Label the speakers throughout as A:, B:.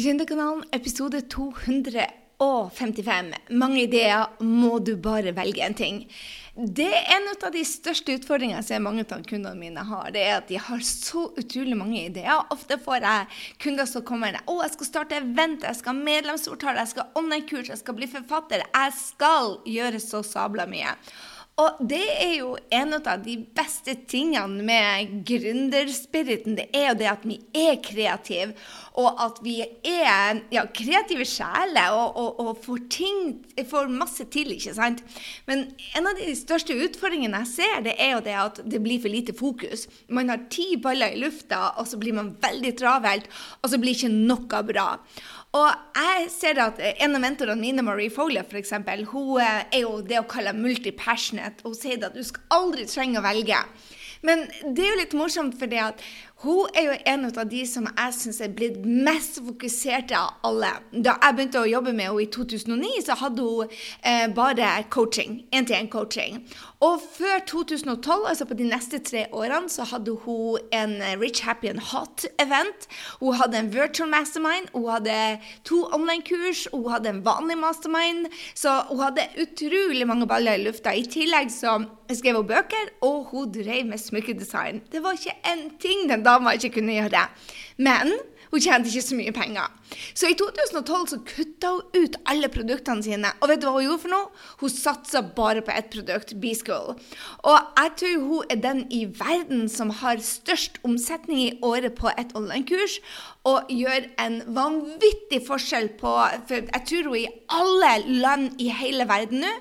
A: Gründerkanalen, episode 255. Mange ideer, må du bare velge en ting. Det er en av de største utfordringene ser mange av kundene mine har. Det er at de har så utrolig mange ideer. Ofte får jeg kunder som kommer og å, jeg skal starte event, jeg skal ha medlemsportal, jeg skal ha online-kurs, jeg skal bli forfatter. Jeg skal gjøre så sabla mye. Og det er jo en av de beste tingene med gründerspiriten. Det er jo det at vi er kreative, og at vi er ja, kreative sjeler og, og, og, får ting får masse til, ikke sant. Men en av de største utfordringene jeg ser, det er jo det at det blir for lite fokus. Man har ti baller i lufta, og så blir man veldig travelt, og så blir ikke noe bra. Og jeg ser at En av mentorene mine, Marie Foley, for eksempel, hun eh, er jo det å kalle multi-passionate. Hun sier at du skal aldri trenge å velge. Men det er jo litt morsomt, for det at hun er jo en av de som jeg syns er blitt mest fokusert av alle. Da jeg begynte å jobbe med henne i 2009, så hadde hun eh, bare coaching. Én-til-én-coaching. Og før 2012, altså på de neste tre årene, så hadde hun en Rich Happy and Hot-event. Hun hadde en virtual mastermind, hun hadde to online-kurs, hun hadde en vanlig mastermind. Så hun hadde utrolig mange baller i lufta. I tillegg så skrev hun bøker, og hun drev med smykkedesign. Det var ikke en ting den dama ikke kunne gjøre. Men hun tjente ikke så mye penger. Så i 2012 så kutta hun ut alle produktene sine. Og vet du hva hun gjorde for noe? Hun satsa bare på ett produkt, B-School. Og jeg tror hun er den i verden som har størst omsetning i året på et online-kurs, og gjør en vanvittig forskjell på For jeg tror hun er i alle land i hele verden nå,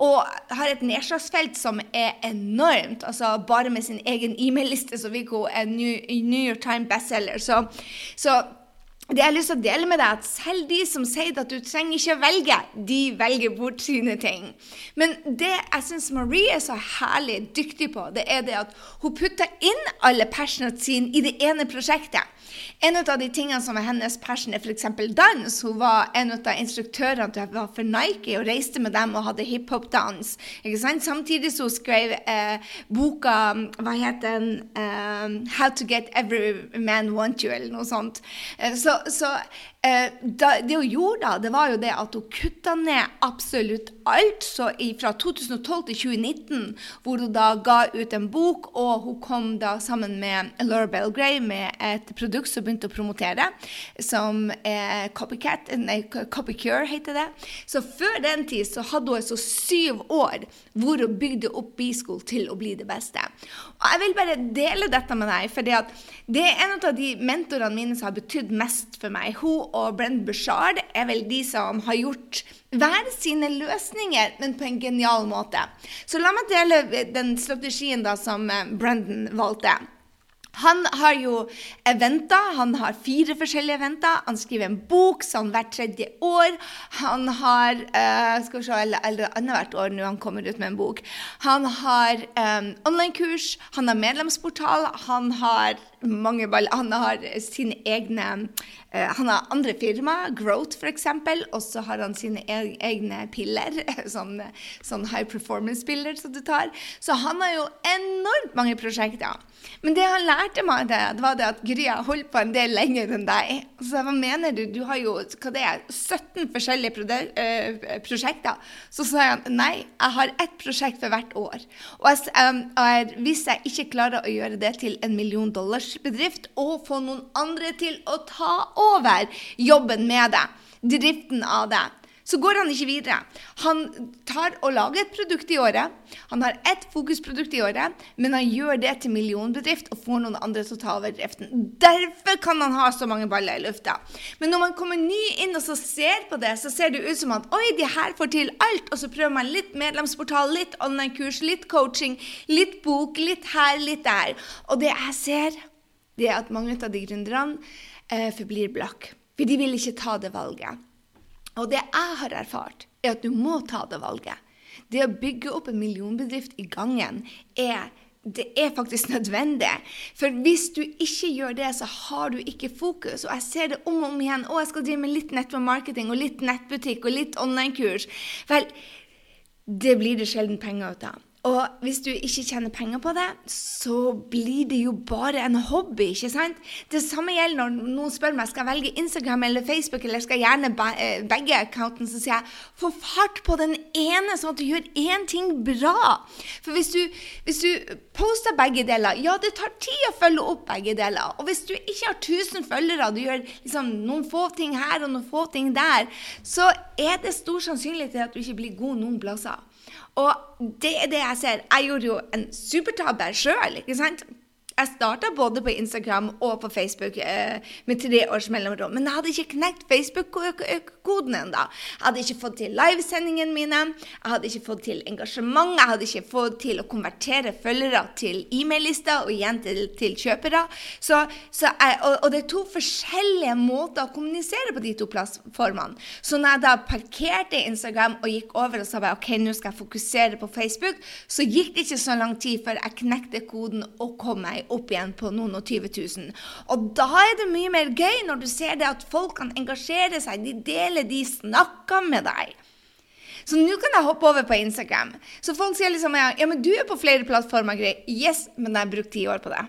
A: og har et nedslagsfelt som er enormt. Altså bare med sin egen e-mail-liste så fikk hun en New York Times bestselger. Så, så det jeg har lyst til å dele med deg, at selv de som sier at du trenger ikke å velge, de velger bort sine ting. Men det jeg syns Marie er så herlig dyktig på, det er det at hun putter inn alle passionene sine i det ene prosjektet. En av de tingene som var hennes passion, er f.eks. dans. Hun var en av instruktørene for Nike og reiste med dem og hadde hiphop-dans. Samtidig så hun skrev eh, boka Hva heter den? Um, 'How to get every man want you', eller noe sånt. Eh, så, så det hun gjorde da, det var jo det at hun kutta ned absolutt alt. Så fra 2012 til 2019, hvor hun da ga ut en bok, og hun kom da sammen med Laura Belgray med et produkt som begynte å promotere, som er Copycat, nei, Copycure heter det. Så før den tid så hadde hun altså syv år hvor hun bygde opp B-School til å bli det beste. Og jeg vil bare dele dette med deg, for det er en av de mentorene mine som har betydd mest for meg. Hun og Brent Bushard er vel de som har gjort hver sine løsninger, men på en genial måte. Så la meg dele den strategien da som eh, Brendan valgte. Han har jo eventer. Han har fire forskjellige eventer. Han skriver en bok sånn hvert tredje år. Han har uh, skal vi se, eller, eller annethvert år nå han kommer ut med en bok. Han har um, online-kurs, han har medlemsportal, han har mange ball. Han har sine egne uh, Han har andre firma, Growth f.eks., og så har han sine e egne piller. Sånn, sånn high performance-piller som du tar. Så han har jo enormt mange prosjekter. Men det han lærte meg, det, det var det at Gry har holdt på en del lenger enn deg. Så hva mener du? Du har jo hva det er, 17 forskjellige øh, prosjekter. Så sa han nei, jeg har ett prosjekt for hvert år. Og jeg, um, hvis jeg ikke klarer å gjøre det til en million dollars bedrift og få noen andre til å ta over jobben med det, driften av det, så går han ikke videre. Han tar og lager et produkt i året. Han har ett fokusprodukt i året, men han gjør det til millionbedrift og får noen andre til å ta over driften. Derfor kan han ha så mange baller i lufta. Men når man kommer ny inn og så ser på det, så ser det ut som at oi, de her får til alt. Og så prøver man litt medlemsportal, litt online-kurs, litt coaching, litt bok, litt her, litt der. Og det jeg ser det er at mange av de gründerne eh, forblir blakk. For de vil ikke ta det valget. Og det jeg har erfart, er at du må ta det valget. Det å bygge opp en millionbedrift i gangen er det er faktisk nødvendig. For hvis du ikke gjør det, så har du ikke fokus. Og jeg ser det om og om igjen. Å, jeg skal drive med litt nettmarketing og litt nettbutikk og litt online-kurs. Vel, det blir det sjelden penger ut av. Og hvis du ikke tjener penger på det, så blir det jo bare en hobby, ikke sant? Det samme gjelder når noen spør meg skal jeg velge Instagram eller Facebook, eller skal jeg gjerne eh, begge accountene, så sier jeg få fart på den ene, sånn at du gjør én ting bra. For hvis du, hvis du poster begge deler, ja, det tar tid å følge opp begge deler. Og hvis du ikke har 1000 følgere, du gjør liksom noen få ting her og noen få ting der, så er det stor sannsynlighet til at du ikke blir god noen plasser. Og det er det jeg ser. Jeg gjorde jo en supertabbe sjøl, ikke sant? Jeg starta både på Instagram og på Facebook eh, med tre års mellomrom. Men jeg hadde ikke knekt Facebook-koden ennå. Jeg hadde ikke fått til livesendingene mine. Jeg hadde ikke fått til engasjement. Jeg hadde ikke fått til å konvertere følgere til e-mail-lister og igjen til, til kjøpere. Så, så jeg, og, og, det er to forskjellige måter å kommunisere på de to plattformene. Så når jeg da parkerte Instagram og gikk over og sa bare, ok, nå skal jeg fokusere på Facebook, så gikk det ikke så lang tid før jeg knekte koden og kom meg opp igjen på noen og 20 000. Og da er det mye mer gøy når du ser det at folk kan engasjere seg, de deler, de snakker med deg. Så nå kan jeg hoppe over på Instagram. Så folk sier liksom ja, men du er på flere plattformer, grei. Yes, men jeg har brukt ti år på det.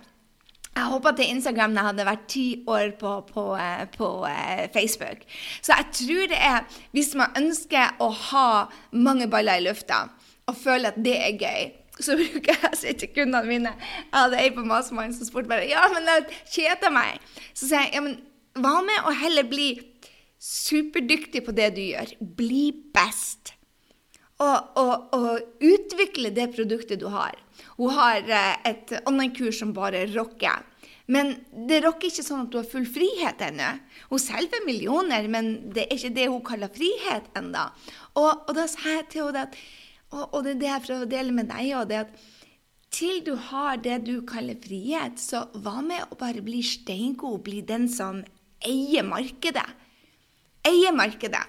A: Jeg håpa til Instagram jeg hadde vært ti år på, på, eh, på, på, eh, Facebook. Så jeg tror det er Hvis man ønsker å ha mange baller i lufta og føler at det er gøy, så bruker jeg å kundene mine Jeg hadde ei på Mastermind som spurte bare ja, men det kjeder meg. Så sier jeg ja, men hva med å heller bli superdyktig på det du gjør? Bli best. Og, og, og utvikle det produktet du har. Hun har eh, et online-kurs som bare rocker. Men det rocker ikke sånn at du har full frihet ennå. Hun selger millioner, men det er ikke det hun kaller frihet ennå. Og, og da sa jeg til henne at og, og, det er det jeg prøver å dele med deg òg, det at til du har det du kaller frihet, så hva med å bare bli steingod, bli den som eier markedet? Eier markedet.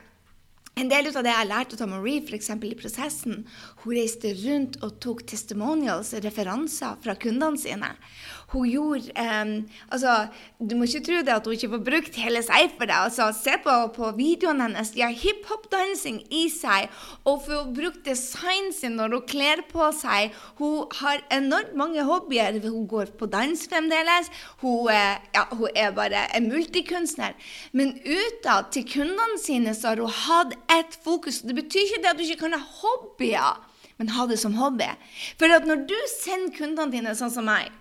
A: En del av det jeg lærte av Marie eksempel, i prosessen, hun reiste rundt og tok testimonials, referanser fra kundene sine hun gjorde um, altså, Du må ikke tro det at hun ikke får brukt hele seg for det. Altså, se på, på videoene hennes. De har hiphop-dansing i seg. Og får brukt designen sin når hun kler på seg. Hun har enormt mange hobbyer. Hun går på dans fremdeles. Hun, ja, hun er bare en multikunstner. Men utad til kundene sine så har hun hatt ett fokus. Det betyr ikke det at du ikke kan ha hobbyer men ha det som hobby. For at når du sender kundene dine sånn som meg,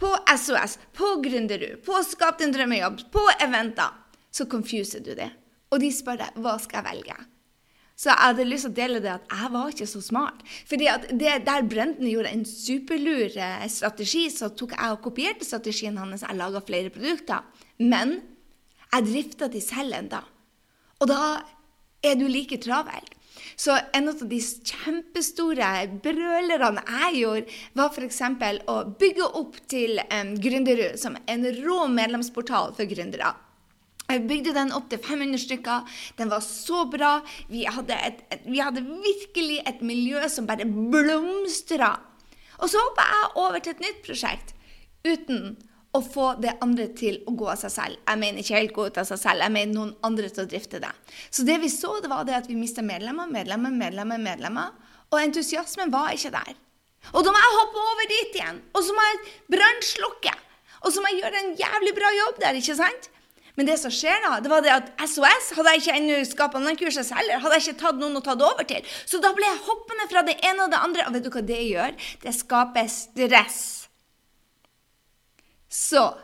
A: på SOS, på Gründerud, på Skap din drømmejobb, på eventer, så confuser du det. Og de spør deg hva skal jeg velge. Så jeg hadde lyst til å dele det at jeg var ikke så smart. Fordi Der Brenden gjorde en superlur eh, strategi, så tok jeg og kopierte strategien hans. Jeg laga flere produkter. Men jeg drifta de selv enda. Og da er du like travel. Så en av de kjempestore brølerne jeg gjorde, var f.eks. å bygge opp til um, Gründerud som en rå medlemsportal for gründere. Jeg bygde den opp til 500 stykker. Den var så bra. Vi hadde, et, et, vi hadde virkelig et miljø som bare blomstra. Og så hoppa jeg over til et nytt prosjekt uten å få det andre til å gå av seg selv. Jeg mener ikke helt gå ut av seg selv, jeg mener noen andre til å drifte det. Så det vi så, det var det at vi mista medlemmer, medlemmer, medlemmer, medlemmer. Og entusiasmen var ikke der. Og da må jeg hoppe over dit igjen. Og så må jeg brannslukke. Og så må jeg gjøre en jævlig bra jobb der, ikke sant? Men det som skjer da, det var det at SOS hadde jeg ikke ennå skapa kurset heller. Hadde jeg ikke tatt noen å ta det over til. Så da ble jeg hoppende fra det ene og det andre. Og vet du hva det gjør? Det skaper stress. Så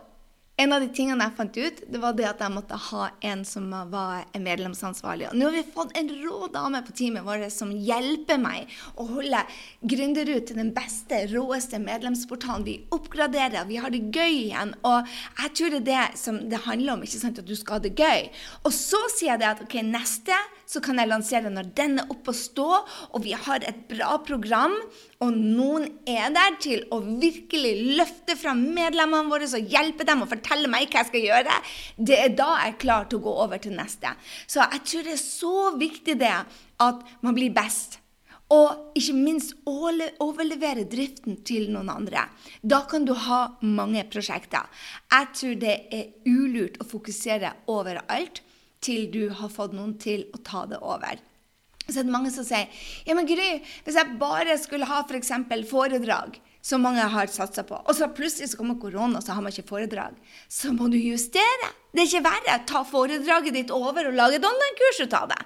A: en av de tingene jeg fant ut, det var det at jeg måtte ha en som var medlemsansvarlig. Og nå har vi fått en rå dame på teamet vårt som hjelper meg å holde Gründerud til den beste, råeste medlemsportalen. Vi oppgraderer, vi har det gøy igjen. Og jeg tror det er det som det handler om, ikke sant, at du skal ha det gøy. Og så sier jeg det at ok, neste så kan jeg lansere når den er oppe og stå, og vi har et bra program og noen er der til å virkelig løfte fram medlemmene våre og hjelpe dem og fortelle meg hva jeg skal gjøre, det er da jeg er klar til å gå over til neste. Så jeg tror det er så viktig det at man blir best. Og ikke minst overlevere driften til noen andre. Da kan du ha mange prosjekter. Jeg tror det er ulurt å fokusere overalt til du har fått noen til å ta det over. Så er det mange som sier ja, men Gry, hvis jeg bare skulle ha f.eks. For foredrag, som mange har satsa på, og så plutselig så kommer korona, og så har man ikke foredrag, så må du justere. Det er ikke verre. Ta foredraget ditt over og lage et online-kurs ut av det.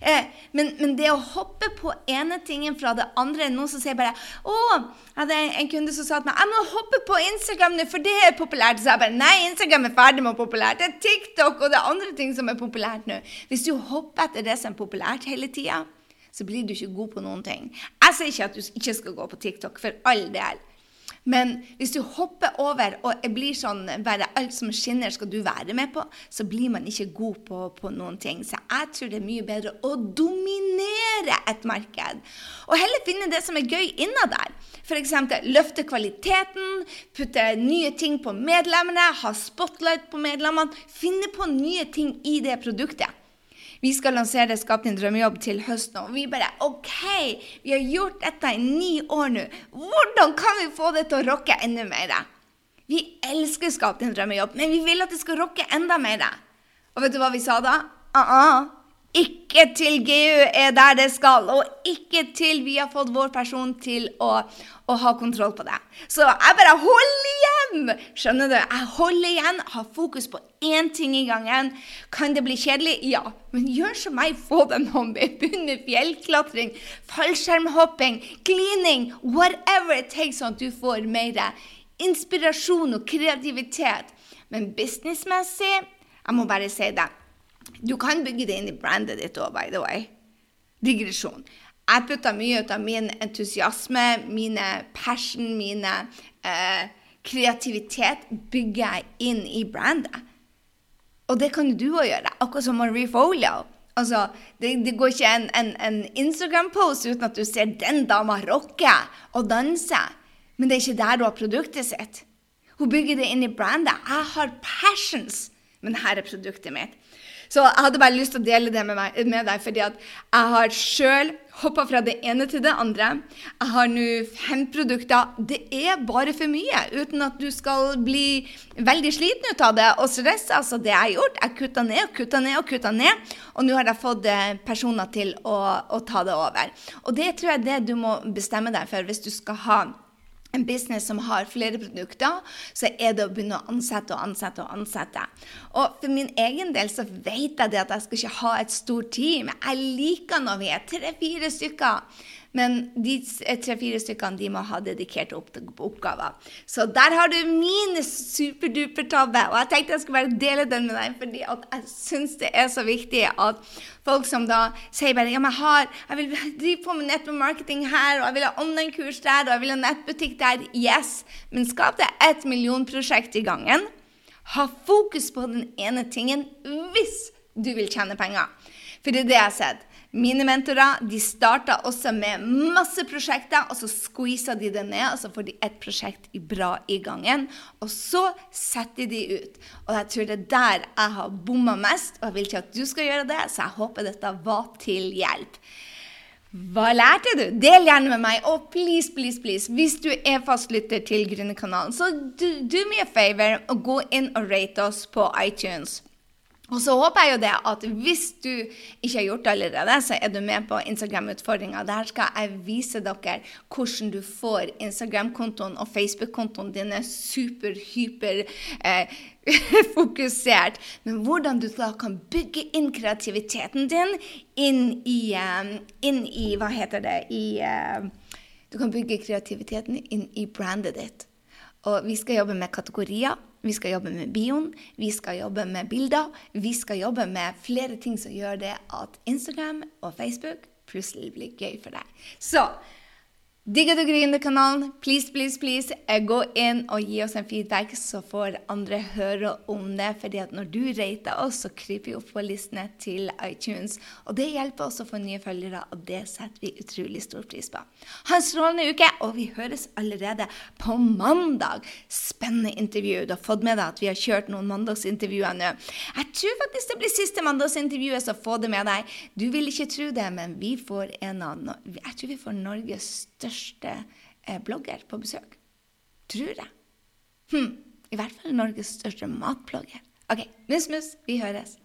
A: Eh, men, men, det å hoppe på ene tingen fra det andre Noen som sier bare 'Å, jeg hadde en kunde som sa til meg 'Jeg må hoppe på Instagram nå, for det er populært.' Så jeg bare 'Nei, Instagram er ferdig med populært. Det er TikTok og det er andre ting som er populært nå.' Hvis du hopper etter det som er populært hele tida, så blir du ikke god på noen ting. Jeg sier ikke at du ikke skal gå på TikTok, for all del. Men hvis du hopper over og blir sånn bare alt som skinner, skal du være med på, så blir man ikke god på, på noen ting. Så jeg tror det er mye bedre å dominere et marked. Og heller finne det som er gøy innad der. F.eks. løfte kvaliteten, putte nye ting på medlemmene, ha spotlight på medlemmene. Finne på nye ting i det produktet. Vi skal lansere Skap din drømmejobb til høsten. Og vi bare OK, vi har gjort dette i ni år nå. Hvordan kan vi få det til å rocke enda mer? Vi elsker Skap din drømmejobb, men vi vil at det skal rocke enda mer. Og vet du hva vi sa da? Uh -uh. Ikke til GU er der det skal, og ikke til vi har fått vår person til å, å ha kontroll på det. Så jeg bare holder igjen! Skjønner du? Jeg holder igjen, har fokus på én ting i gangen. Kan det bli kjedelig? Ja. Men gjør som meg, få den hånden, Begynn med fjellklatring, fallskjermhopping, cleaning, whatever it takes, sånn at du får mer inspirasjon og kreativitet. Men businessmessig, jeg må bare si det du kan bygge det inn i brandet ditt òg, by the way. Digresjon. Jeg putter mye ut av min entusiasme, mine passion, mine eh, kreativitet bygger jeg inn i brandet. Og det kan du òg gjøre, akkurat som Marie Folio. Altså, det, det, går ikke en, en, en Instagram-post uten at du ser den dama rocke og danse. Men det er ikke der du har produktet sitt. Hun bygger det inn i brandet. Jeg har passions, men her er produktet mitt. Så jeg hadde bare lyst til å dele det med, meg, med deg, fordi at jeg har sjøl hoppa fra det ene til det andre. Jeg har nå fem produkter. Det er bare for mye, uten at du skal bli veldig sliten ut av det og stresse. Altså, det jeg har gjort, jeg kutta ned og kutta ned og kutta ned, og nå har jeg fått eh, personer til å, å ta det over. Og det tror jeg er det du må bestemme deg for hvis du skal ha en business som har flere produkter, så er det å begynne å ansette og ansette og ansette. Og for min egen del så vet jeg det at jeg skal ikke ha et stort team. Jeg liker når vi er tre-fire stykker. Men de tre-fire stykkene de må ha dedikerte oppgaver. Så der har du min superduper-tabbe. Og jeg tenkte jeg skulle bare dele den med deg, fordi jeg syns det er så viktig at folk som da sier bare ja, men jeg, har, jeg vil drive på med nettmarketing her, og jeg vil ha online-kurs der, og jeg vil ha nettbutikk der. Yes, men skap deg et millionprosjekt i gangen. Ha fokus på den ene tingen hvis du vil tjene penger. For det er det jeg har sett. Mine mentorer de starta også med masse prosjekter, og så squeeza de det ned, og så får de ett prosjekt bra i gangen. Og så setter de ut. Og jeg tror det er der jeg har bomma mest, og jeg vil ikke at du skal gjøre det, så jeg håper dette var til hjelp. Hva lærte du? Del gjerne med meg. Og please, please, please, hvis du er fastlytter til Gründerkanalen, så do, do me a favor og gå inn og rate oss på iTunes. Og så håper jeg jo det at hvis du ikke har gjort det allerede, så er du med på Instagram-utfordringa. Der skal jeg vise dere hvordan du får Instagram-kontoen og Facebook-kontoen dine super-hyper eh, fokusert. Men hvordan du da kan bygge inn kreativiteten din inn i, eh, inn i Hva heter det? I, eh, du kan bygge kreativiteten inn i brandet ditt. Og vi skal jobbe med kategorier. Vi skal jobbe med bioen, vi skal jobbe med bilder. Vi skal jobbe med flere ting som gjør det at Instagram og Facebook plutselig blir gøy for deg. Så Digger du Gründerkanalen? Please, please, please, gå inn og gi oss en feedback, så får andre høre om det. fordi at når du rater oss, så kryper vi opp på listene til iTunes. Og det hjelper oss å få nye følgere, og det setter vi utrolig stor pris på. Ha en strålende uke, og vi høres allerede på mandag. Spennende intervju. Du har fått med deg at vi har kjørt noen mandagsintervjuer nå. Jeg tror faktisk det blir siste mandagsintervjuet, så få det med deg. Du vil ikke tro det, men vi får en av Jeg tror vi får Norges største største eh, blogger på besøk. Tror jeg. Hm. I hvert fall Norges største matblogger. OK, mus-mus, vi høres.